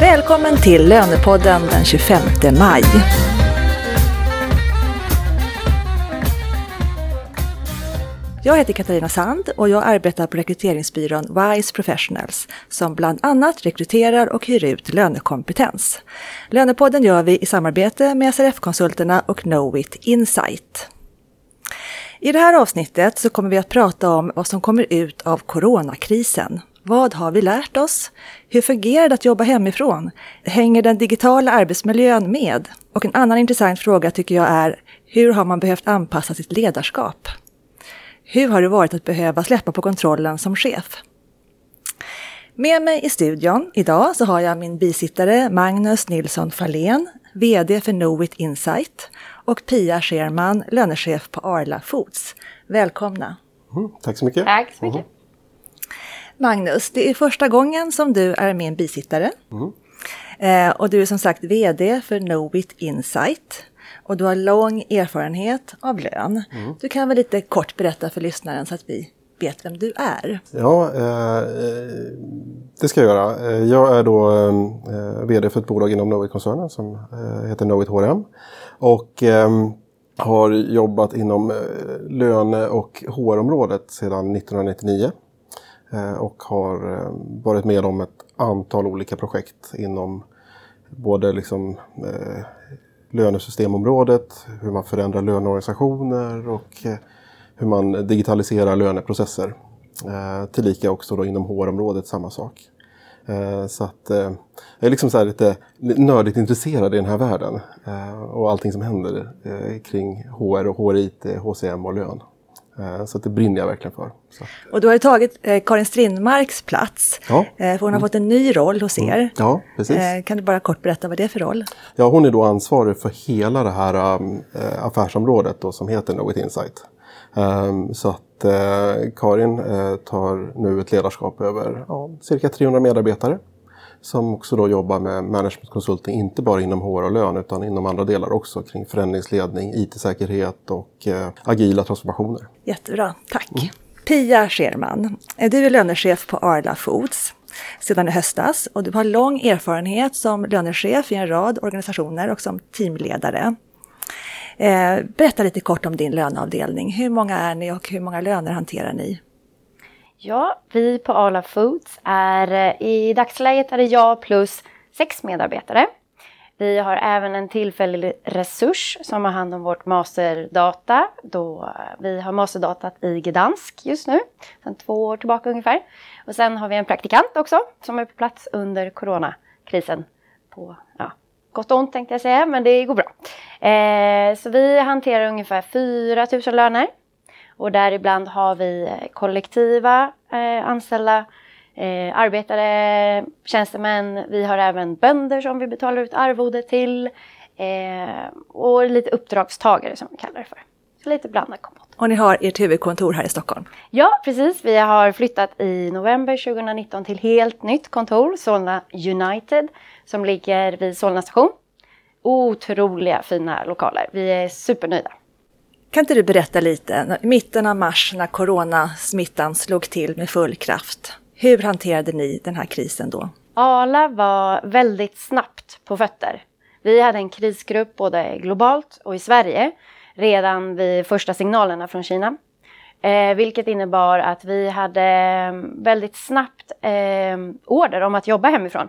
Välkommen till Lönepodden den 25 maj. Jag heter Katarina Sand och jag arbetar på rekryteringsbyrån Wise Professionals som bland annat rekryterar och hyr ut lönekompetens. Lönepodden gör vi i samarbete med SRF-konsulterna och Knowit Insight. I det här avsnittet så kommer vi att prata om vad som kommer ut av coronakrisen. Vad har vi lärt oss? Hur fungerar det att jobba hemifrån? Hänger den digitala arbetsmiljön med? Och en annan intressant fråga tycker jag är, hur har man behövt anpassa sitt ledarskap? Hur har det varit att behöva släppa på kontrollen som chef? Med mig i studion idag så har jag min bisittare Magnus Nilsson Fahlén, VD för Knowit Insight och Pia Scherman, lönechef på Arla Foods. Välkomna! Mm, tack så mycket! Tack så mycket! Mm. Magnus, det är första gången som du är min bisittare. Mm. Eh, och du är som sagt VD för Knowit Insight och du har lång erfarenhet av lön. Mm. Du kan väl lite kort berätta för lyssnaren så att vi vet vem du är? Ja, eh, det ska jag göra. Eh, jag är då eh, VD för ett bolag inom Knowit-koncernen som heter Knowit HRM. Och eh, har jobbat inom löne och HR-området sedan 1999. Eh, och har eh, varit med om ett antal olika projekt inom både liksom, eh, lönesystemområdet, hur man förändrar löneorganisationer och eh, hur man digitaliserar löneprocesser. Eh, tillika också då inom HR-området samma sak. Eh, så att jag är liksom så lite nördigt intresserad i den här världen och allting som händer kring HR och HRIT, HCM och lön. Eh, så det brinner jag verkligen för. Så. Och du har tagit eh, Karin Strindmarks plats, ja. Eh, för hon har fått en ny roll hos er. Mm. Ja, precis. Kan du bara kort berätta vad det är för roll? Ja, hon är då ansvarig för hela det här um, affärsområdet då, som heter Knowit Insight. Um, så att Karin tar nu ett ledarskap över ja, cirka 300 medarbetare som också då jobbar med management consulting, inte bara inom HR och lön utan inom andra delar också kring förändringsledning, IT-säkerhet och eh, agila transformationer. Jättebra, tack. Mm. Pia Scherman, du är lönechef på Arla Foods sedan i höstas och du har lång erfarenhet som lönechef i en rad organisationer och som teamledare. Eh, berätta lite kort om din löneavdelning. Hur många är ni och hur många löner hanterar ni? Ja, vi på Arla Foods är eh, i dagsläget är det jag plus sex medarbetare. Vi har även en tillfällig resurs som har hand om vårt masterdata. Då eh, vi har masterdatat i Gdansk just nu, sedan två år tillbaka ungefär. Och sen har vi en praktikant också som är på plats under coronakrisen. På, ja, gott och ont tänkte jag säga, men det går bra. Eh, så vi hanterar ungefär 4 000 löner och däribland har vi eh, kollektiva eh, anställda, eh, arbetare, tjänstemän. Vi har även bönder som vi betalar ut arvode till. Eh, och lite uppdragstagare som vi kallar det för. Så lite blandad kompott. Och ni har ert huvudkontor här i Stockholm? Ja, precis. Vi har flyttat i november 2019 till helt nytt kontor, Solna United, som ligger vid Solna station. Otroliga fina lokaler. Vi är supernöjda. Kan inte du berätta lite, i mitten av mars när coronasmittan slog till med full kraft, hur hanterade ni den här krisen då? Arla var väldigt snabbt på fötter. Vi hade en krisgrupp både globalt och i Sverige redan vid första signalerna från Kina. Eh, vilket innebar att vi hade mm, väldigt snabbt eh, order om att jobba hemifrån.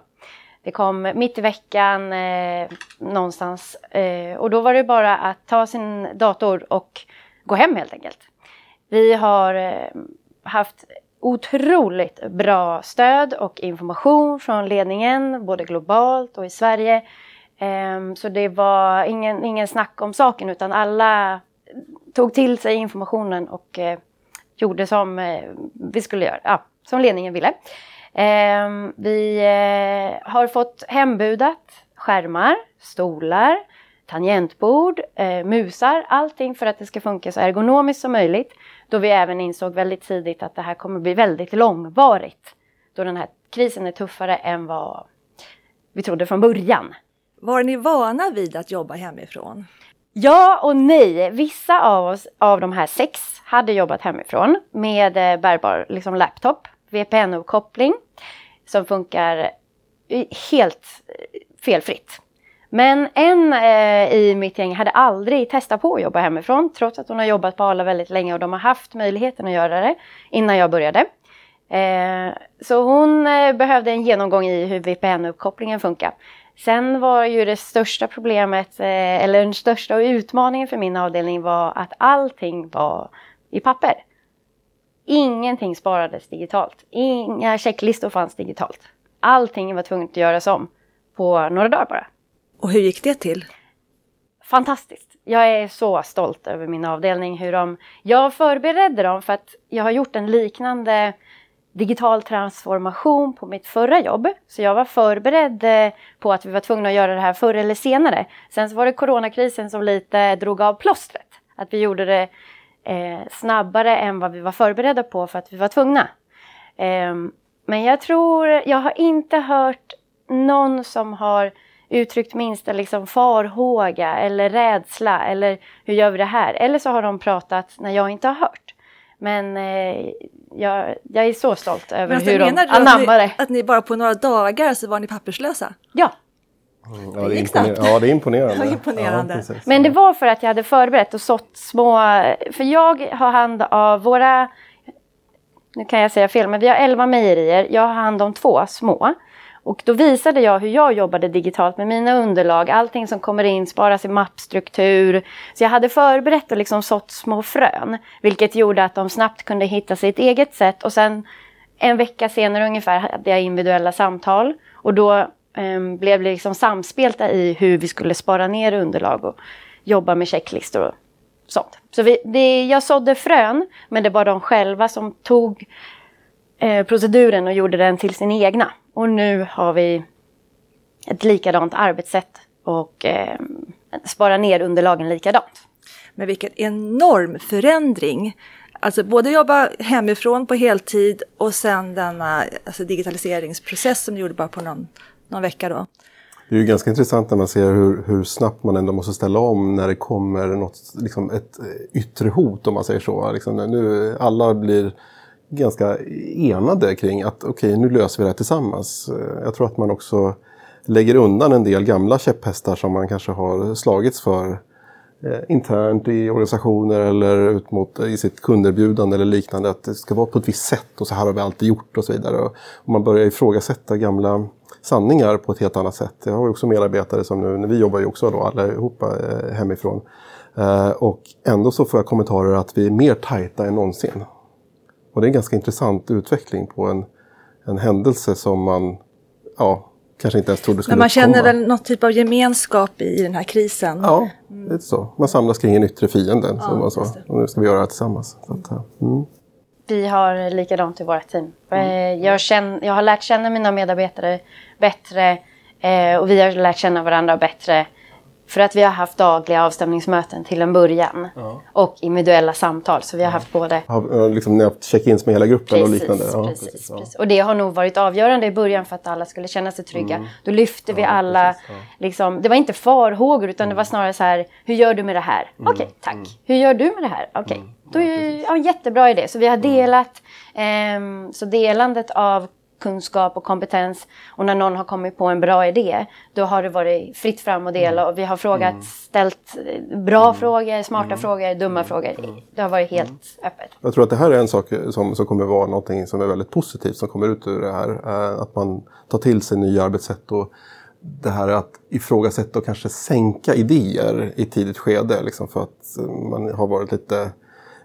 Det kom mitt i veckan eh, någonstans eh, och då var det bara att ta sin dator och gå hem helt enkelt. Vi har eh, haft otroligt bra stöd och information från ledningen både globalt och i Sverige. Ehm, så det var ingen, ingen snack om saken utan alla tog till sig informationen och eh, gjorde som eh, vi skulle göra, ja, som ledningen ville. Ehm, vi eh, har fått hembudat skärmar, stolar, tangentbord, eh, musar, allting för att det ska funka så ergonomiskt som möjligt. Då vi även insåg väldigt tidigt att det här kommer bli väldigt långvarigt. Då den här krisen är tuffare än vad vi trodde från början. Var ni vana vid att jobba hemifrån? Ja och nej. Vissa av oss, av de här sex, hade jobbat hemifrån med eh, bärbar liksom laptop VPN-uppkoppling som funkar helt eh, felfritt. Men en eh, i mitt gäng hade aldrig testat på att jobba hemifrån trots att hon har jobbat på Arla väldigt länge och de har haft möjligheten att göra det innan jag började. Eh, så hon eh, behövde en genomgång i hur VPN-uppkopplingen funkar. Sen var ju det största problemet, eh, eller den största utmaningen för min avdelning var att allting var i papper. Ingenting sparades digitalt. Inga checklistor fanns digitalt. Allting var tvunget att göras om på några dagar bara. Och hur gick det till? Fantastiskt. Jag är så stolt över min avdelning. Hur de, jag förberedde dem för att jag har gjort en liknande digital transformation på mitt förra jobb. Så jag var förberedd eh, på att vi var tvungna att göra det här förr eller senare. Sen så var det coronakrisen som lite drog av plåstret. Att vi gjorde det eh, snabbare än vad vi var förberedda på för att vi var tvungna. Eh, men jag tror, jag har inte hört någon som har uttryckt minsta liksom farhåga eller rädsla eller hur gör vi det här? Eller så har de pratat när jag inte har hört. Men eh, jag, jag, är så stolt över alltså, hur de anammar det. Att ni bara på några dagar så var ni papperslösa? Ja. Ja, det är imponerande. Ja, det är imponerande. Ja, imponerande. Ja, Men det var för att jag hade förberett och sått små... För jag har hand av våra... Nu kan jag säga fel, men vi har elva mejerier. Jag har hand om två små. Och då visade jag hur jag jobbade digitalt med mina underlag. Allting som kommer in sparas i mappstruktur. Så jag hade förberett och liksom sått små frön. Vilket gjorde att de snabbt kunde hitta sitt eget sätt. Och sen en vecka senare ungefär hade jag individuella samtal. Och då Ehm, blev liksom samspelta i hur vi skulle spara ner underlag och jobba med checklistor och sånt. Så vi, det, jag sådde frön, men det var de själva som tog eh, proceduren och gjorde den till sin egna. Och nu har vi ett likadant arbetssätt och eh, spara ner underlagen likadant. Men vilken enorm förändring! Alltså både jobba hemifrån på heltid och sen denna alltså digitaliseringsprocess som du gjorde bara på någon, någon vecka då. Det är ju ganska intressant när man ser hur, hur snabbt man ändå måste ställa om när det kommer något, liksom ett eh, yttre hot om man säger så. Liksom nu alla blir ganska enade kring att okej, okay, nu löser vi det här tillsammans. Eh, jag tror att man också lägger undan en del gamla käpphästar som man kanske har slagits för eh, internt i organisationer eller ut mot, eh, i sitt kunderbjudande eller liknande. Att det ska vara på ett visst sätt och så här har vi alltid gjort och så vidare. Och, och man börjar ifrågasätta gamla sanningar på ett helt annat sätt. Jag har också medarbetare som nu, vi jobbar ju också då allihopa eh, hemifrån. Eh, och ändå så får jag kommentarer att vi är mer tajta än någonsin. Och det är en ganska intressant utveckling på en, en händelse som man ja, kanske inte ens trodde skulle Men man känner komma. väl någon typ av gemenskap i den här krisen? Ja, är så. Man samlas kring en yttre fiende. Ja, sa. Och nu ska vi göra det tillsammans. Så att, mm. Vi har likadant i vårt team. Mm. Jag, känner, jag har lärt känna mina medarbetare bättre eh, och vi har lärt känna varandra bättre för att vi har haft dagliga avstämningsmöten till en början. Ja. Och individuella samtal. Så vi har haft både... Har, liksom, ni har haft check-ins med hela gruppen precis, och liknande? Ja, precis, precis, precis. Och det har nog varit avgörande i början för att alla skulle känna sig trygga. Mm. Då lyfte vi alla... Liksom, det var inte farhågor utan det var snarare så här. Hur gör du med det här? Mm. Okej, okay, tack. Mm. Hur gör du med det här? Okej. Okay. Mm. Då är, ja, jättebra idé. Så vi har delat. Um, så delandet av kunskap och kompetens. Och när någon har kommit på en bra idé, då har det varit fritt fram att dela. Och vi har frågat, mm. ställt bra mm. frågor, smarta mm. frågor, dumma frågor. Det har varit helt öppet. Jag tror att det här är en sak som, som kommer vara någonting som är väldigt positivt som kommer ut ur det här. Eh, att man tar till sig nya arbetssätt och det här att ifrågasätta och kanske sänka idéer i tidigt skede. Liksom för att man har varit lite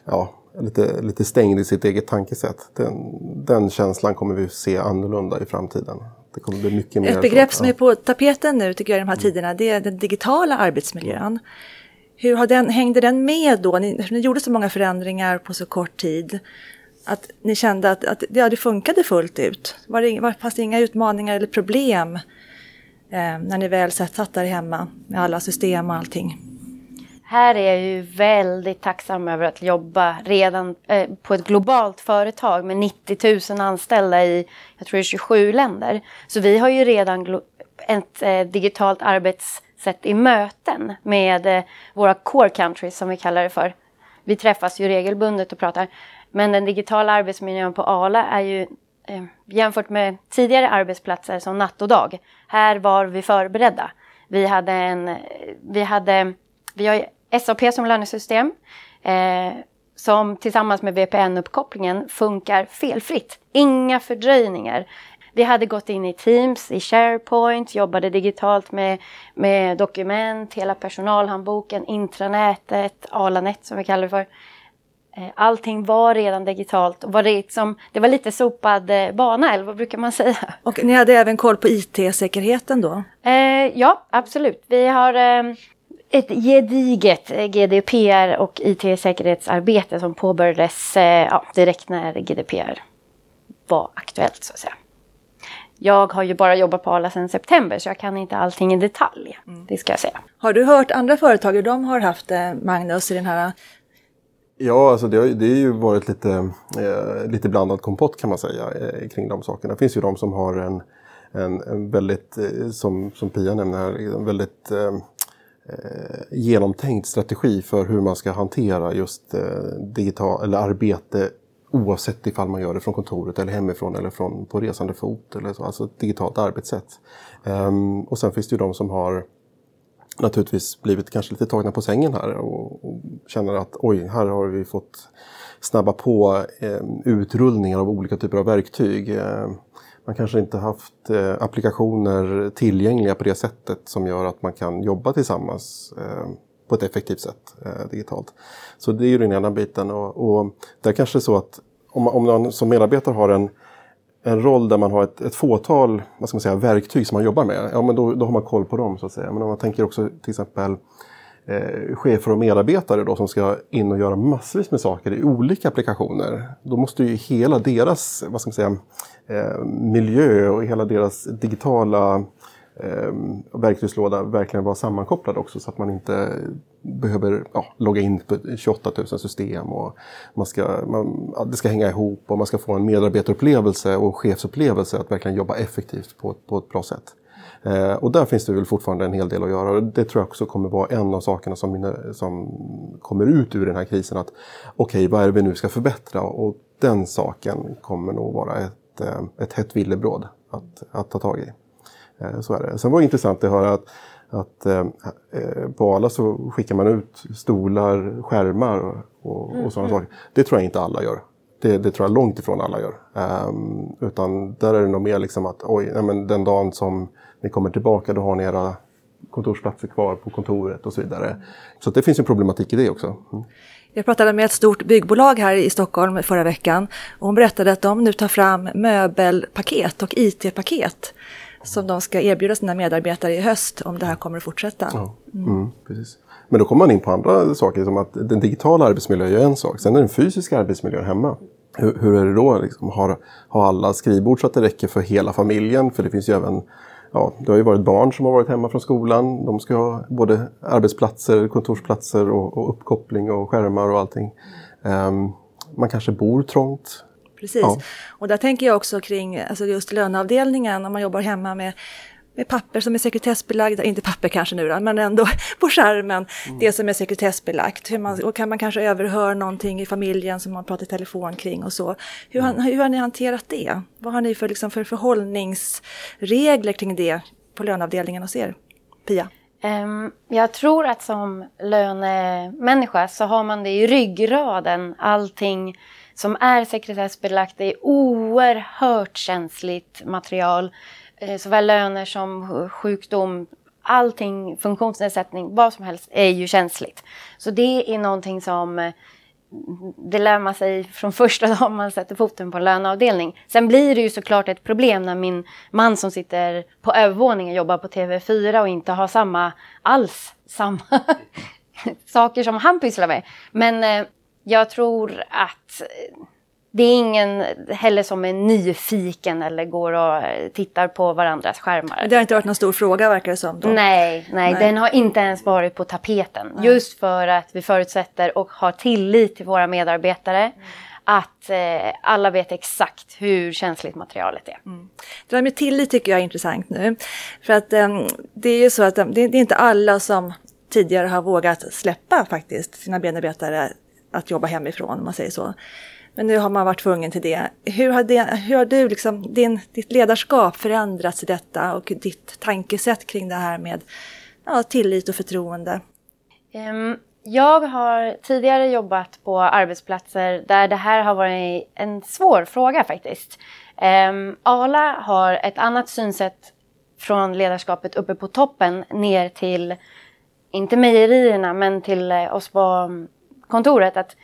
ja, lite, lite stängd i sitt eget tankesätt. Den, den känslan kommer vi se annorlunda i framtiden. Det kommer bli mycket mer Ett begrepp som är på tapeten nu tycker jag i de här tiderna det är den digitala arbetsmiljön. Hur har den, hängde den med då? Ni, ni gjorde så många förändringar på så kort tid. Att ni kände att, att ja, det funkade fullt ut? Var det, var, fanns det inga utmaningar eller problem eh, när ni väl satt där hemma med alla system och allting? Här är jag ju väldigt tacksam över att jobba redan eh, på ett globalt företag med 90 000 anställda i, jag tror det är 27 länder. Så vi har ju redan ett eh, digitalt arbetssätt i möten med eh, våra core countries som vi kallar det för. Vi träffas ju regelbundet och pratar. Men den digitala arbetsmiljön på ALA är ju eh, jämfört med tidigare arbetsplatser som natt och dag. Här var vi förberedda. Vi hade en, eh, vi hade, vi har SAP som lönesystem eh, som tillsammans med VPN-uppkopplingen funkar felfritt. Inga fördröjningar. Vi hade gått in i Teams, i SharePoint, jobbade digitalt med, med dokument, hela personalhandboken, intranätet, Alanet som vi kallar det för. Eh, allting var redan digitalt och var det, liksom, det var lite sopad eh, bana, eller vad brukar man säga? Och ni hade även koll på IT-säkerheten då? Eh, ja, absolut. Vi har eh, ett gediget GDPR och IT-säkerhetsarbete som påbörjades eh, ja, direkt när GDPR var aktuellt så att säga. Jag har ju bara jobbat på Arla sedan september så jag kan inte allting i detalj. Mm. Det ska jag säga. Har du hört andra företag hur de har haft det, Magnus, i den här Ja, alltså det har, det har ju varit lite, eh, lite blandad kompott kan man säga eh, kring de sakerna. Det finns ju de som har en, en, en väldigt, eh, som, som Pia nämner här, en väldigt eh, eh, Eh, genomtänkt strategi för hur man ska hantera just eh, digital, eller arbete oavsett ifall man gör det från kontoret eller hemifrån eller från, på resande fot. Eller så, alltså ett digitalt arbetssätt. Um, och sen finns det ju de som har naturligtvis blivit kanske lite tagna på sängen här och, och känner att oj, här har vi fått snabba på eh, utrullningar av olika typer av verktyg. Eh, man kanske inte haft eh, applikationer tillgängliga på det sättet som gör att man kan jobba tillsammans eh, på ett effektivt sätt eh, digitalt. Så det är ju den ena biten och, och det är kanske så att om, om man som medarbetare har en en roll där man har ett, ett fåtal vad ska man säga, verktyg som man jobbar med, ja men då, då har man koll på dem så att säga. Men om man tänker också till exempel eh, chefer och medarbetare då som ska in och göra massvis med saker i olika applikationer. Då måste ju hela deras vad ska man säga, eh, miljö och hela deras digitala eh, verktygslåda verkligen vara sammankopplad också så att man inte behöver ja, logga in på 28 000 system och man ska, man, det ska hänga ihop och man ska få en medarbetarupplevelse och chefsupplevelse att verkligen jobba effektivt på, på ett bra sätt. Eh, och där finns det väl fortfarande en hel del att göra. Det tror jag också kommer vara en av sakerna som, mina, som kommer ut ur den här krisen. att Okej, okay, vad är det vi nu ska förbättra? Och den saken kommer nog vara ett, eh, ett hett villebråd att, att ta tag i. Eh, så är det. Sen var det intressant att höra att, att eh, på Arla så skickar man ut stolar, skärmar och, och, och sådana mm. saker. Det tror jag inte alla gör. Det, det, tror jag långt ifrån alla gör. Um, utan där är det nog mer liksom att oj, nej, men den dagen som ni kommer tillbaka då har ni era kontorsplatser kvar på kontoret och så vidare. Så det finns en problematik i det också. Mm. Jag pratade med ett stort byggbolag här i Stockholm förra veckan och hon berättade att de nu tar fram möbelpaket och IT-paket som de ska erbjuda sina medarbetare i höst om det här kommer att fortsätta. Ja. Mm. Mm, precis. Men då kommer man in på andra saker som att den digitala arbetsmiljön är en sak. Sen är den fysiska arbetsmiljön hemma. Hur, hur är det då? Liksom, har, har alla skrivbord så att det räcker för hela familjen? För det finns ju även Ja, det har ju varit barn som har varit hemma från skolan. De ska ha både arbetsplatser, kontorsplatser och, och uppkoppling och skärmar och allting. Um, man kanske bor trångt precis. Ja. Och där tänker jag också kring alltså just löneavdelningen, om man jobbar hemma med med papper som är sekretessbelagda, inte papper kanske nu då, men ändå på skärmen, mm. det som är sekretessbelagt. Hur man, och kan man kanske överhöra någonting i familjen som man pratar i telefon kring och så. Hur, mm. hur har ni hanterat det? Vad har ni för, liksom, för förhållningsregler kring det på löneavdelningen hos er? Pia? Um, jag tror att som lönemänniska så har man det i ryggraden, allting som är sekretessbelagt. Det är oerhört känsligt material. Eh, såväl löner som sjukdom, allting, funktionsnedsättning, vad som helst är ju känsligt. Så det är någonting som eh, det lär man sig från första dagen man sätter foten på en löneavdelning. Sen blir det ju såklart ett problem när min man som sitter på övervåningen jobbar på TV4 och inte har samma, alls samma saker som han pysslar med. Men eh, jag tror att eh, det är ingen heller som är nyfiken eller går och tittar på varandras skärmar. Det har inte varit någon stor fråga verkar det som? Då. Nej, nej, nej, den har inte ens varit på tapeten. Nej. Just för att vi förutsätter och har tillit till våra medarbetare. Mm. Att eh, alla vet exakt hur känsligt materialet är. Mm. Det där med tillit tycker jag är intressant nu. För att eh, det är ju så att det, det är inte alla som tidigare har vågat släppa faktiskt sina medarbetare att jobba hemifrån, om man säger så. Men nu har man varit tvungen till det. Hur har, det, hur har du liksom, din, ditt ledarskap förändrats i detta och ditt tankesätt kring det här med ja, tillit och förtroende? Um, jag har tidigare jobbat på arbetsplatser där det här har varit en svår fråga faktiskt. Um, Ala har ett annat synsätt från ledarskapet uppe på toppen ner till, inte mejerierna, men till eh, oss på mm, kontoret. Att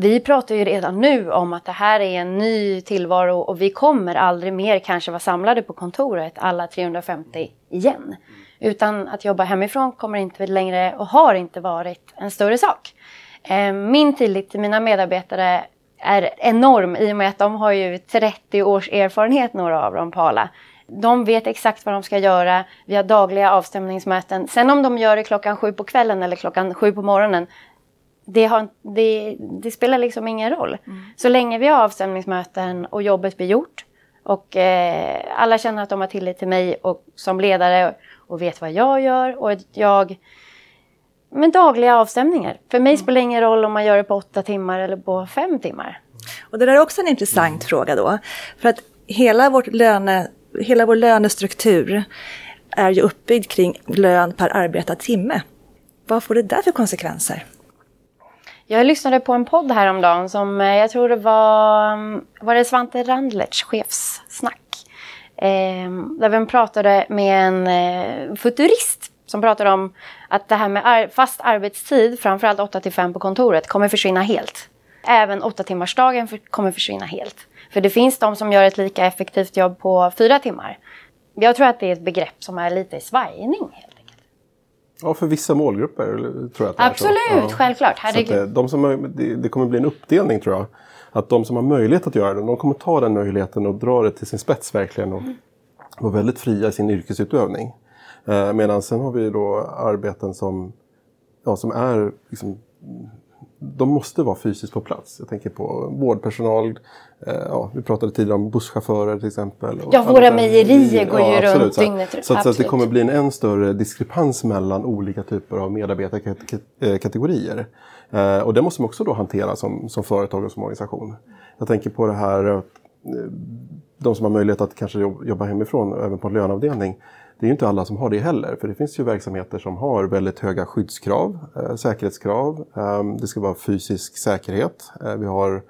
vi pratar ju redan nu om att det här är en ny tillvaro och vi kommer aldrig mer kanske vara samlade på kontoret alla 350 igen. Utan att jobba hemifrån kommer inte längre och har inte varit en större sak. Eh, min tillit till mina medarbetare är enorm i och med att de har ju 30 års erfarenhet några av dem på Ala. De vet exakt vad de ska göra. Vi har dagliga avstämningsmöten. Sen om de gör det klockan sju på kvällen eller klockan sju på morgonen. Det, har, det, det spelar liksom ingen roll. Mm. Så länge vi har avstämningsmöten och jobbet blir gjort och eh, alla känner att de har tillit till mig och som ledare och vet vad jag gör och jag med dagliga avstämningar. För mig mm. spelar det ingen roll om man gör det på åtta timmar eller på fem timmar. Och det där är också en intressant mm. fråga då. För att hela, vårt löne, hela vår lönestruktur är ju uppbyggd kring lön per arbetad timme. Vad får det där för konsekvenser? Jag lyssnade på en podd häromdagen som eh, jag tror det var, mm, var det Svante Randlertz, chefssnack. Eh, där vi pratade med en eh, futurist som pratade om att det här med ar fast arbetstid, framförallt 8 till 5 på kontoret, kommer försvinna helt. Även 8 timmarsdagen för, kommer försvinna helt. För det finns de som gör ett lika effektivt jobb på fyra timmar. Jag tror att det är ett begrepp som är lite i svajning helt. Ja, för vissa målgrupper tror jag att det Absolut, är så. Ja. självklart. Herregud. Så att, de som, det, det kommer bli en uppdelning tror jag. Att de som har möjlighet att göra det, de kommer ta den möjligheten och dra det till sin spets verkligen. Och vara väldigt fria i sin yrkesutövning. Eh, medan sen har vi då arbeten som, ja, som är liksom, de måste vara fysiskt på plats. Jag tänker på vårdpersonal, eh, ja, vi pratade tidigare om busschaufförer till exempel. Ja, våra mejerier går ju ja, runt dygnet runt. Så, så, att det kommer bli en än större diskrepans mellan olika typer av medarbetarkategorier. Eh, och det måste man också då hantera som, som företag och som organisation. Jag tänker på det här, eh, de som har möjlighet att kanske jobba hemifrån, även på en löneavdelning. Det är ju inte alla som har det heller, för det finns ju verksamheter som har väldigt höga skyddskrav, eh, säkerhetskrav. Eh, det ska vara fysisk säkerhet. Eh, vi har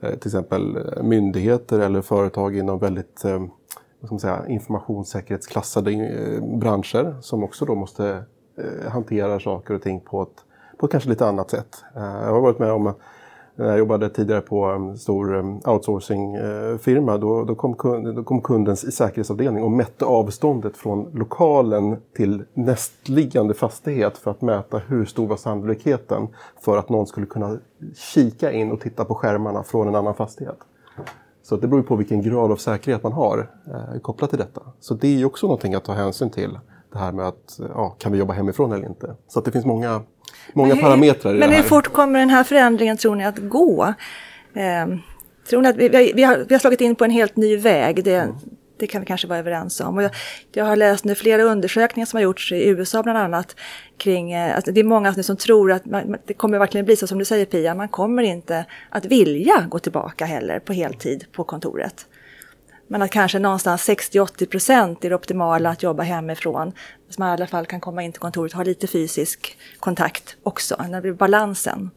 eh, till exempel eh, myndigheter eller företag inom väldigt eh, vad ska man säga, informationssäkerhetsklassade eh, branscher som också då måste eh, hantera saker och ting på ett, på ett kanske lite annat sätt. Eh, jag har varit med om när jag jobbade tidigare på en stor eh, outsourcingfirma då, då, kom kunden, då kom kundens säkerhetsavdelning och mätte avståndet från lokalen till nästliggande fastighet för att mäta hur stor var sannolikheten för att någon skulle kunna kika in och titta på skärmarna från en annan fastighet. Så det beror på vilken grad av säkerhet man har eh, kopplat till detta. Så det är också någonting att ta hänsyn till. Det här med att, ja, kan vi jobba hemifrån eller inte? Så det finns många många hur, parametrar i Men hur fort kommer den här förändringen tror ni att gå? Eh, tror ni att vi, vi, har, vi har slagit in på en helt ny väg? Det, mm. det kan vi kanske vara överens om. Och jag, jag har läst nu flera undersökningar som har gjorts i USA bland annat kring, eh, alltså det är många som tror att man, det kommer verkligen bli så som du säger Pia, man kommer inte att vilja gå tillbaka heller på heltid på kontoret. Men att kanske någonstans 60-80 procent är det optimala att jobba hemifrån. Så man i alla fall kan komma in till kontoret och ha lite fysisk kontakt också, när det blir balansen.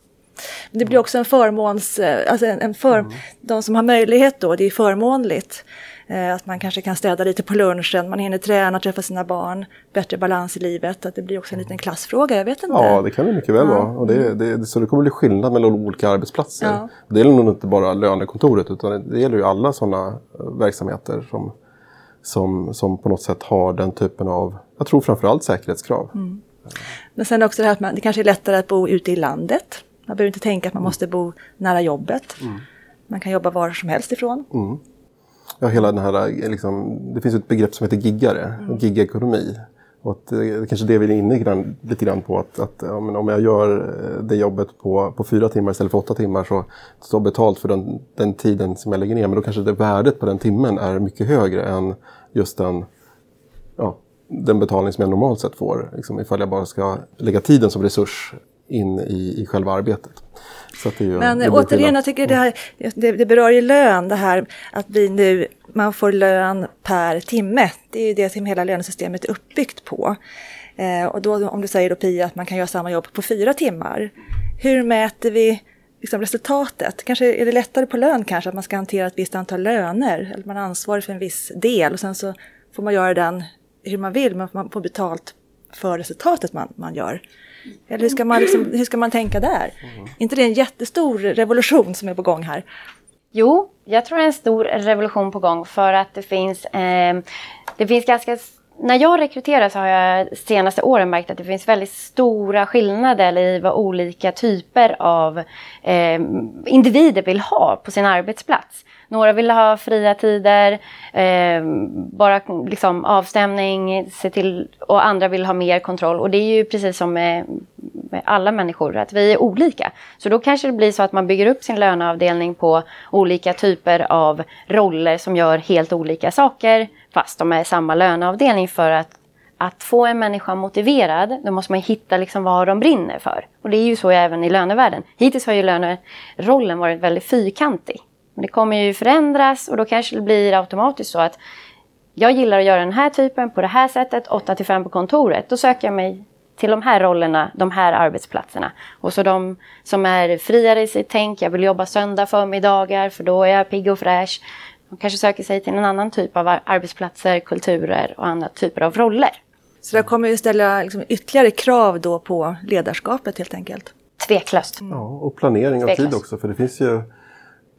Men det blir också en förmåns... Eh, alltså en för, mm. De som har möjlighet då, det är förmånligt. Eh, att man kanske kan städa lite på lunchen, man hinner träna, träffa sina barn, bättre balans i livet. Att det blir också en liten klassfråga, jag vet inte. Ja, det kan det mycket väl ja. vara. Och det, det, så det kommer bli skillnad mellan olika arbetsplatser. Ja. Det gäller nog inte bara lönekontoret utan det gäller ju alla sådana eh, verksamheter som, som, som på något sätt har den typen av, jag tror framförallt säkerhetskrav. Mm. Men sen också det här att man, det kanske är lättare att bo ute i landet. Man behöver inte tänka att man måste bo nära jobbet. Mm. Man kan jobba var som helst ifrån. Mm. Ja, hela den här, liksom, det finns ett begrepp som heter giggare, mm. gigekonomi. Och att, det är kanske det vi är inne grann, lite grann på. Att, att ja, om jag gör eh, det jobbet på, på fyra timmar istället för åtta timmar så står jag betalt för den, den tiden som jag lägger ner. Men då kanske det värdet på den timmen är mycket högre än just den, ja, den betalning som jag normalt sett får. Liksom, ifall jag bara ska lägga tiden som resurs in i, i själva arbetet. Ju, Men återigen, jag tycker det, här, det, det berör ju lön, det här att vi nu, man får lön per timme. Det är ju det som hela lönesystemet är uppbyggt på. Eh, och då om du säger då Pia att man kan göra samma jobb på fyra timmar. Hur mäter vi liksom, resultatet? Kanske är det lättare på lön kanske, att man ska hantera ett visst antal löner. Eller man är ansvarig för en viss del och sen så får man göra den hur man vill, men man får betalt för resultatet man, man gör. Eller hur ska man, liksom, hur ska man tänka där? Mm. inte det en jättestor revolution som är på gång här? Jo, jag tror det är en stor revolution på gång för att det finns, eh, det finns ganska när jag rekryterar så har jag senaste åren märkt att det finns väldigt stora skillnader i vad olika typer av eh, individer vill ha på sin arbetsplats. Några vill ha fria tider, eh, bara liksom avstämning, se till, och andra vill ha mer kontroll. Och det är ju precis som med, med alla människor, att vi är olika. Så då kanske det blir så att man bygger upp sin löneavdelning på olika typer av roller som gör helt olika saker, fast de är samma löneavdelning för att att få en människa motiverad, då måste man hitta liksom vad de brinner för. Och det är ju så även i lönevärlden. Hittills har ju lönerollen varit väldigt fyrkantig. Men det kommer ju förändras och då kanske det blir automatiskt så att jag gillar att göra den här typen på det här sättet, 8 till 5 på kontoret. Då söker jag mig till de här rollerna, de här arbetsplatserna. Och så de som är friare i sitt tänk, jag vill jobba söndag förmiddagar för då är jag pigg och fräsch. De kanske söker sig till en annan typ av arbetsplatser, kulturer och andra typer av roller. Så det kommer ju ställa liksom ytterligare krav då på ledarskapet helt enkelt? Tveklöst. Mm. Ja, och planering av tid också, för det finns ju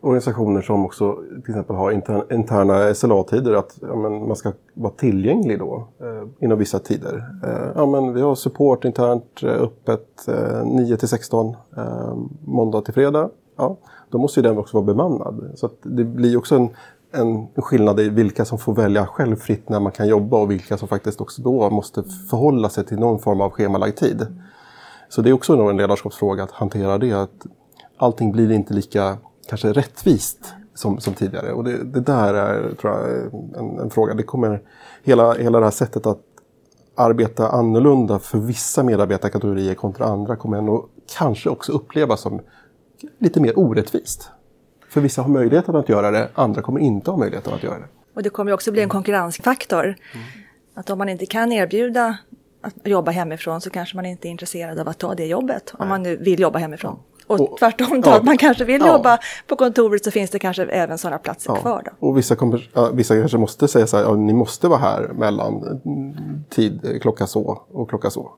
organisationer som också till exempel har interna SLA-tider, att ja, men man ska vara tillgänglig då eh, inom vissa tider. Eh, ja, men vi har support internt eh, öppet eh, 9 till 16, eh, måndag till fredag. Ja, då måste ju den också vara bemannad. Så det blir också en, en skillnad i vilka som får välja själv fritt när man kan jobba och vilka som faktiskt också då måste förhålla sig till någon form av schemalagd tid. Så det är också en ledarskapsfråga att hantera det. Att allting blir inte lika kanske rättvist som, som tidigare. Och det, det där är tror jag, en, en, fråga. Det kommer, hela, hela det här sättet att arbeta annorlunda för vissa medarbetarkategorier kontra andra kommer ändå kanske också upplevas som lite mer orättvist. För vissa har möjligheten att göra det, andra kommer inte ha möjligheten att göra det. Och det kommer också bli en konkurrensfaktor. Mm. Att om man inte kan erbjuda att jobba hemifrån så kanske man inte är intresserad av att ta det jobbet. Nej. Om man nu vill jobba hemifrån. Och, och tvärtom då, ja, att man kanske vill ja. jobba på kontoret så finns det kanske även sådana platser ja. kvar. Då. Och vissa, kommer, vissa kanske måste säga så här, ja, ni måste vara här mellan tid klocka så och klocka så.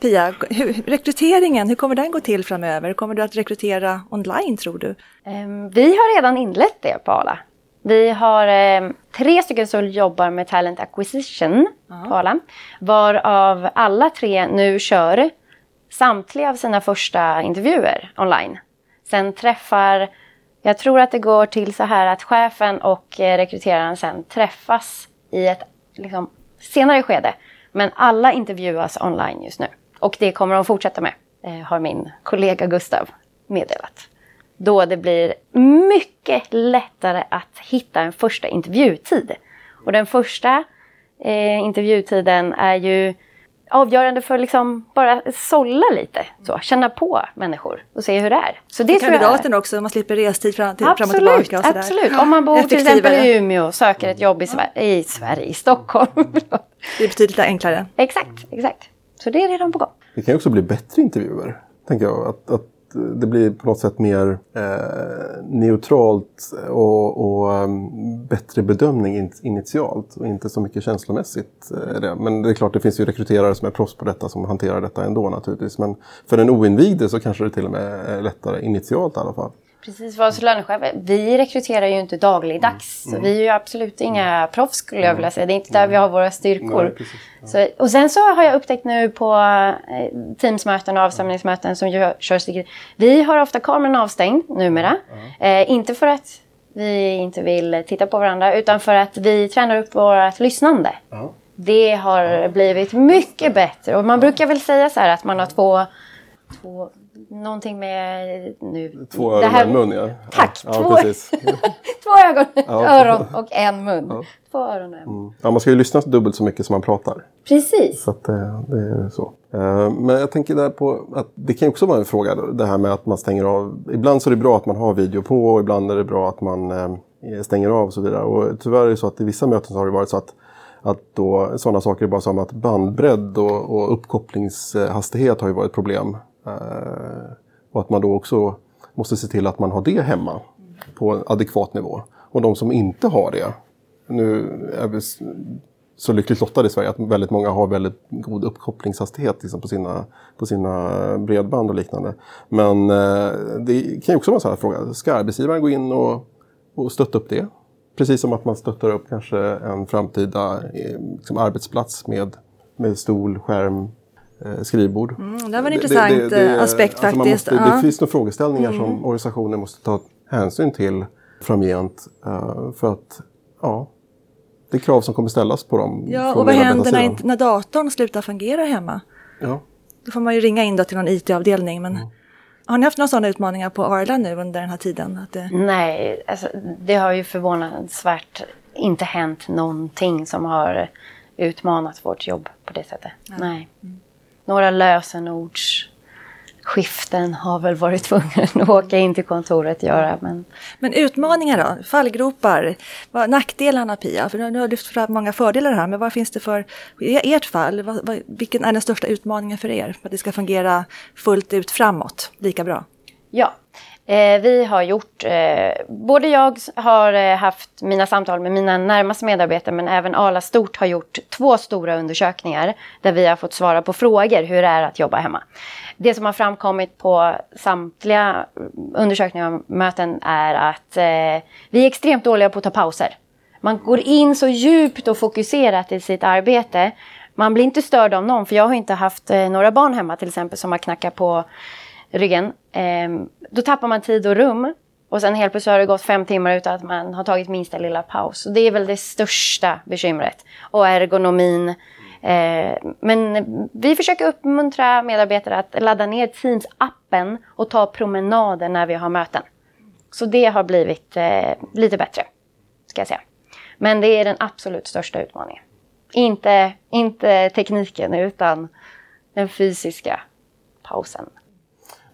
Pia, hur, rekryteringen, hur kommer den gå till framöver? Kommer du att rekrytera online tror du? Um, vi har redan inlett det på Ala. Vi har um, tre stycken som jobbar med Talent Acquisition Aha. på Ala. Varav alla tre nu kör samtliga av sina första intervjuer online. Sen träffar, jag tror att det går till så här att chefen och eh, rekryteraren sen träffas i ett liksom, senare skede. Men alla intervjuas online just nu. Och det kommer de fortsätta med, eh, har min kollega Gustav meddelat. Då det blir mycket lättare att hitta en första intervjutid. Och den första eh, intervjutiden är ju avgörande för liksom bara sålla lite, så, känna på människor och se hur det är. Så det för kandidaten också, man slipper restid fram, till, absolut, fram och tillbaka. Och absolut, om man bor till exempel i Umeå och söker ett jobb i, Sver i Sverige, i Stockholm. det är betydligt enklare. Exakt, exakt. Så det är redan på gång. Det kan också bli bättre intervjuer, tänker jag. Att, att det blir på något sätt mer eh, neutralt och, och um, bättre bedömning initialt och inte så mycket känslomässigt. Eh, det. Men det är klart, det finns ju rekryterare som är proffs på detta som hanterar detta ändå naturligtvis. Men för den oinvigde så kanske det till och med är lättare initialt i alla fall. Precis, för oss lönechefer, vi rekryterar ju inte dagligdags. Mm. Så vi är ju absolut inga proffs skulle jag vilja säga. Det är inte där vi har våra styrkor. Nej, precis, ja. så, och sen så har jag upptäckt nu på eh, Teamsmöten och avstämningsmöten som jag kör Vi har ofta kameran avstängd numera. Mm. Eh, inte för att vi inte vill titta på varandra utan för att vi tränar upp vårt lyssnande. Mm. Det har blivit mycket bättre och man brukar väl säga så här att man har två, två någonting med nu. Två öron och en mun ja. Tack! Ja, två, precis. två ögon, Ja. öron och en mun. Två öron och en mun. Mm. Ja, man ska ju lyssna dubbelt så mycket som man pratar. Precis. Så att det, det är så. Eh, Men jag tänker där på att det kan också vara en fråga det här med att man stänger av. Ibland så är det bra att man har video på och ibland är det bra att man eh, stänger av och så vidare. Och tyvärr är det så att i vissa möten så har det varit så att att då, sådana saker bara som att bandbredd och, och uppkopplingshastighet har ju varit problem. Eh, och att man då också måste se till att man har det hemma på en adekvat nivå. Och de som inte har det, nu är vi så lyckligt lottade i Sverige att väldigt många har väldigt god uppkopplingshastighet liksom på, sina, på sina bredband och liknande. Men eh, det kan ju också vara en sån här fråga. Ska arbetsgivaren gå in och, och stötta upp det? Precis som att man stöttar upp kanske en framtida eh, liksom arbetsplats med, med stol, skärm, skrivbord. Mm, det var en intressant eh, aspekt alltså faktiskt. Måste, Ja. Mm. Det finns några frågeställningar som organisationer måste ta hänsyn till framgent. eh, för att ja, det är krav som kommer ställas på dem. Ja, och vad händer när, när datorn slutar fungera hemma? Ja. Då får man ju ringa in då till någon IT-avdelning. Men Mm. har ni haft några sådana utmaningar på Arla nu under den här tiden? Att det... Nej, alltså, det har ju förvånansvärt inte hänt någonting som har utmanat vårt jobb på det sättet. Nej. Några lösenordsskiften har väl varit tvungen att åka in till kontoret och göra. Men Men utmaningar då? Fallgropar? Vad, nackdelarna Pia? För nu har du lyft fram många fördelar här, men vad finns det för, i ert fall, vad, vad, vilken är den största utmaningen för er? För att det ska fungera fullt ut framåt, lika bra? Ja, eh, vi har gjort, eh, både jag har eh, haft mina samtal med mina närmaste medarbetare men även Arla Stort har gjort två stora undersökningar där vi har fått svara på frågor hur det är att jobba hemma. Det som har framkommit på samtliga eh, undersökningar och möten är att eh, vi är extremt dåliga på att ta pauser. Man går in så djupt och fokuserat i sitt arbete. Man blir inte störd av någon, för jag har inte haft eh, några barn hemma till exempel som har knackat på ryggen. Ehm, då tappar man tid och rum. Och sen helt plötsligt har det gått fem timmar utan att man har tagit minsta lilla paus. Och det är väl det största bekymret. Och ergonomin. Eh, men vi försöker uppmuntra medarbetare att ladda ner Teams-appen och ta promenader när vi har möten. Så det har blivit eh, lite bättre, ska jag säga. Men det är den absolut största utmaningen. Inte, inte tekniken, utan den fysiska pausen.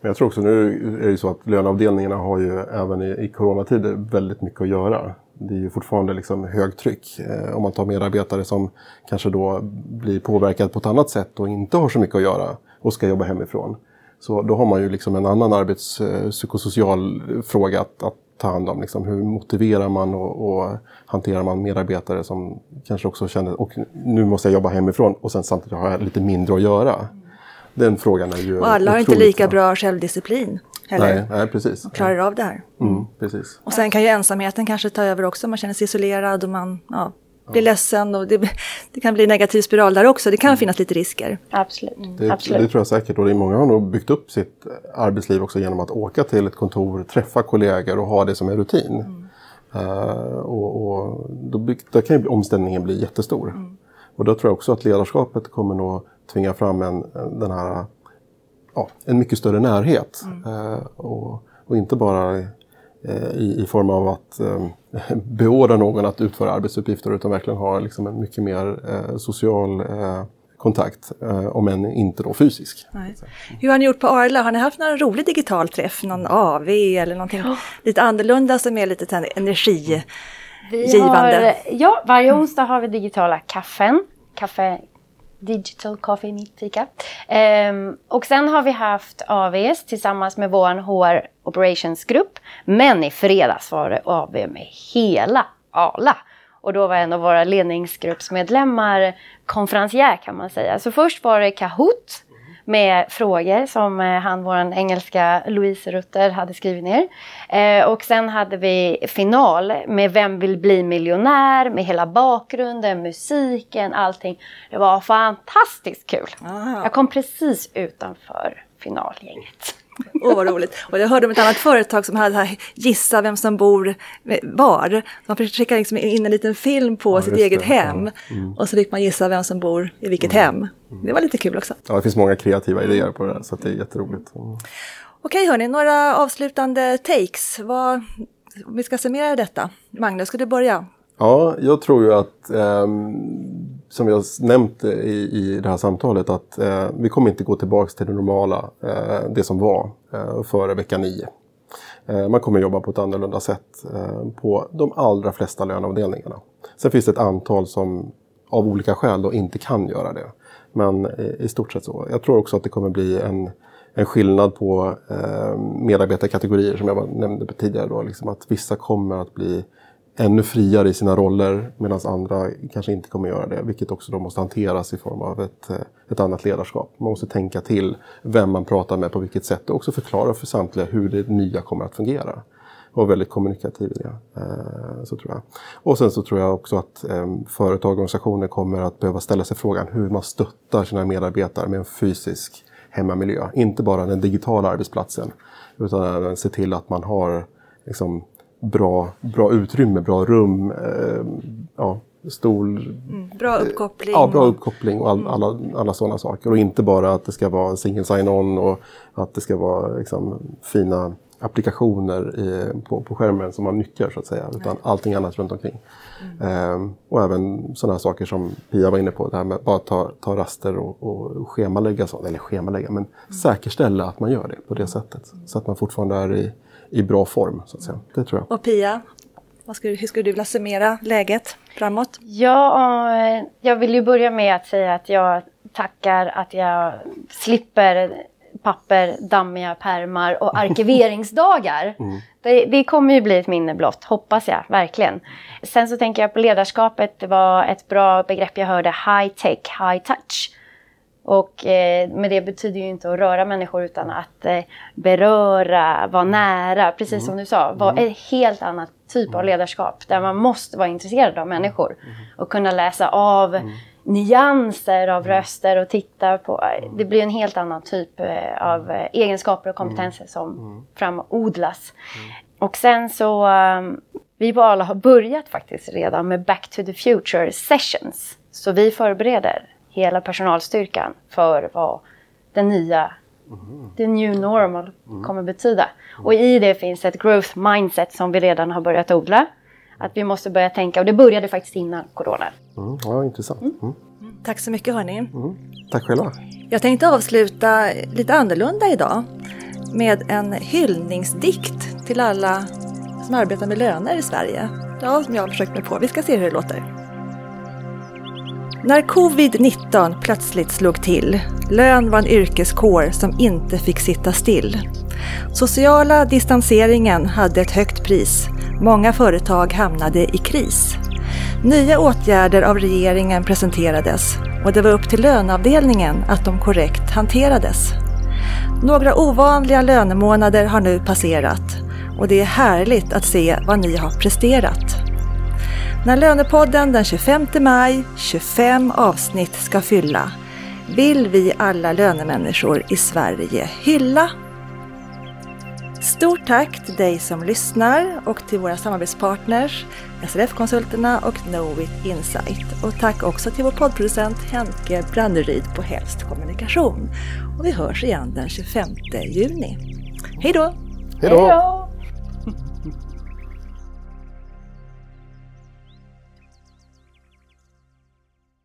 Men jag tror också nu är det ju så att löneavdelningarna har ju även i, i coronatider väldigt mycket att göra. Det är ju fortfarande liksom högtryck. Eh, om man tar medarbetare som kanske då blir påverkad på ett annat sätt och inte har så mycket att göra och ska jobba hemifrån. Så då har man ju liksom en annan arbetspsykosocial eh, fråga att, att ta hand om. Liksom hur motiverar man och, och hanterar man medarbetare som kanske också känner och nu måste jag jobba hemifrån och sen samtidigt har jag lite mindre att göra. Den frågan är ju Och alla har inte lika bra självdisciplin heller. Nej, nej precis. Klarar av det här. Mm, precis. Och sen kan ju ensamheten kanske ta över också. Man känner sig isolerad och man ja, blir ledsen. Och det, det kan bli en negativ spiral där också. Det kan finnas lite risker. Absolut. Det, Absolut. det tror jag säkert. Och det är många har nog byggt upp sitt arbetsliv också genom att åka till ett kontor, träffa kollegor och ha det som en rutin. Eh, och, och då, bygg, där kan ju omställningen bli jättestor. Och då tror jag också att ledarskapet kommer nog tvinga fram en, en, den här, ja, en mycket större närhet. Eh, och, och inte bara eh, i, i form av att eh, beordra någon att utföra arbetsuppgifter utan verkligen ha liksom en mycket mer eh, social eh, kontakt, eh, om än inte då fysisk. Nej. Hur har ni gjort på Arla? Har ni haft någon rolig digital träff? Någon AV eller någonting lite annorlunda som är lite ten- energi? Vi givande. Har, ja, varje onsdag har vi digitala kaffen. Kaffe, digital coffee meet fika. Um, och sen har vi haft AVs tillsammans med vår HR operationsgrupp. Men i fredags var det AV med hela Arla. Och då var en av våra ledningsgruppsmedlemmar konferencier kan man säga. Så först var det Kahoot med frågor som eh, han, vår engelska Louise Rutter, hade skrivit ner. Eh, och sen hade vi final med Vem vill bli miljonär? Med hela bakgrunden, musiken, allting. Det var fantastiskt kul. Ah. Jag kom precis utanför finalgänget. Åh, oh, vad roligt. Och jag hörde om ett annat företag som hade här, gissa vem som bor var. Man fick skicka liksom in en liten film på ja, sitt eget det. hem. Ja. Mm. Och så fick man gissa vem som bor i vilket mm. hem. Det var lite kul också. Ja, det finns många kreativa idéer på det där, så det är jätteroligt. Mm. Okej hörni, några avslutande takes. Vad, om vi ska summera detta. Magnus, ska du börja? Ja, jag tror ju att, eh, som vi har nämnt eh, i, i det här samtalet, att eh, vi kommer inte gå tillbaka till det normala, eh, det som var eh, före vecka 9. Eh, man kommer jobba på ett annorlunda sätt eh, på de allra flesta löneavdelningarna. Sen finns det ett antal som av olika skäl då inte kan göra det. Men eh, i stort sett så. Jag tror också att det kommer bli en en skillnad på eh, medarbetarkategorier som jag nämnde tidigare. Då, liksom att vissa kommer att bli ännu friare i sina roller medan andra kanske inte kommer göra det. Vilket också då måste hanteras i form av ett, eh, ett annat ledarskap. Man måste tänka till vem man pratar med på vilket sätt och också förklara för samtliga hur det nya kommer att fungera. Och väldigt kommunikativ i det. Eh, så tror jag. Och sen så tror jag också att ehm, företag och organisationer kommer att behöva ställa sig frågan hur man stöttar sina medarbetare med en fysisk hemmamiljö. Inte bara den digitala arbetsplatsen utan även se till att man har liksom, bra, bra utrymme, bra rum, eh, ja, stol... Mm, bra uppkoppling. Ja, bra uppkoppling och all, mm. alla, alla sådana saker. Och inte bara att det ska vara single sign-on och att det ska vara liksom, fina applikationer i, på, på skärmen som man nyttjar så att säga. Utan Nej. allting annat runt omkring. Mm. Ehm, och även sådana saker som Pia var inne på, det här med bara ta, ta raster och, och schemalägga sånt. Eller schemalägga, men mm. säkerställa att man gör det på det sättet. Så att man fortfarande är i, i bra form. Så att säga. Det tror jag. Och Pia, ska, hur skulle du vilja summera läget framåt? Ja, eh, jag vill ju börja med att säga att jag tackar att jag slipper papper, dammiga pärmar och arkiveringsdagar. Mm. Det, det, kommer ju bli ett minne blott, hoppas jag verkligen. Sen så tänker jag på ledarskapet, det var ett bra begrepp jag hörde, high tech, high touch. Och eh, med det betyder ju inte att röra människor utan att eh, beröra, vara nära, precis mm. som du sa. Vara mm. en helt annan typ av mm. ledarskap där man måste vara intresserad av människor mm. och kunna läsa av mm nyanser av mm. röster och titta på. Det blir en helt annan typ eh, av eh, egenskaper och kompetenser mm. som mm. framodlas. Och sen så, um, vi på Arla har börjat faktiskt redan med Back to the Future sessions. Så vi förbereder hela personalstyrkan för vad den nya, the new normal kommer betyda. Och i det finns ett growth mindset som vi redan har börjat odla. Att vi måste börja tänka, och det började faktiskt innan corona. Mm, ja, intressant. Mm. Mm. Tack så mycket hörni. Mm. Tack själva. Jag tänkte avsluta lite annorlunda idag med en hyllningsdikt till alla som arbetar med löner i Sverige. Ja, som jag har försökt mig på. Vi ska se hur det låter. När covid-19 plötsligt slog till, lön var en yrkeskår som inte fick sitta still. Sociala distanseringen hade ett högt pris. Många företag hamnade i kris. Nya åtgärder av regeringen presenterades och det var upp till löneavdelningen att de korrekt hanterades. Några ovanliga lönemånader har nu passerat och det är härligt att se vad ni har presterat. När Lönepodden den 25 maj 25 avsnitt ska fylla vill vi alla lönemänniskor i Sverige hylla Stort tack till dig som lyssnar och till våra samarbetspartners SRF-konsulterna och Knowit Insight. Och tack också till vår poddproducent Henke Branneryd på Helst Kommunikation. Och vi hörs igen den 25 juni. Hej då! Hej då!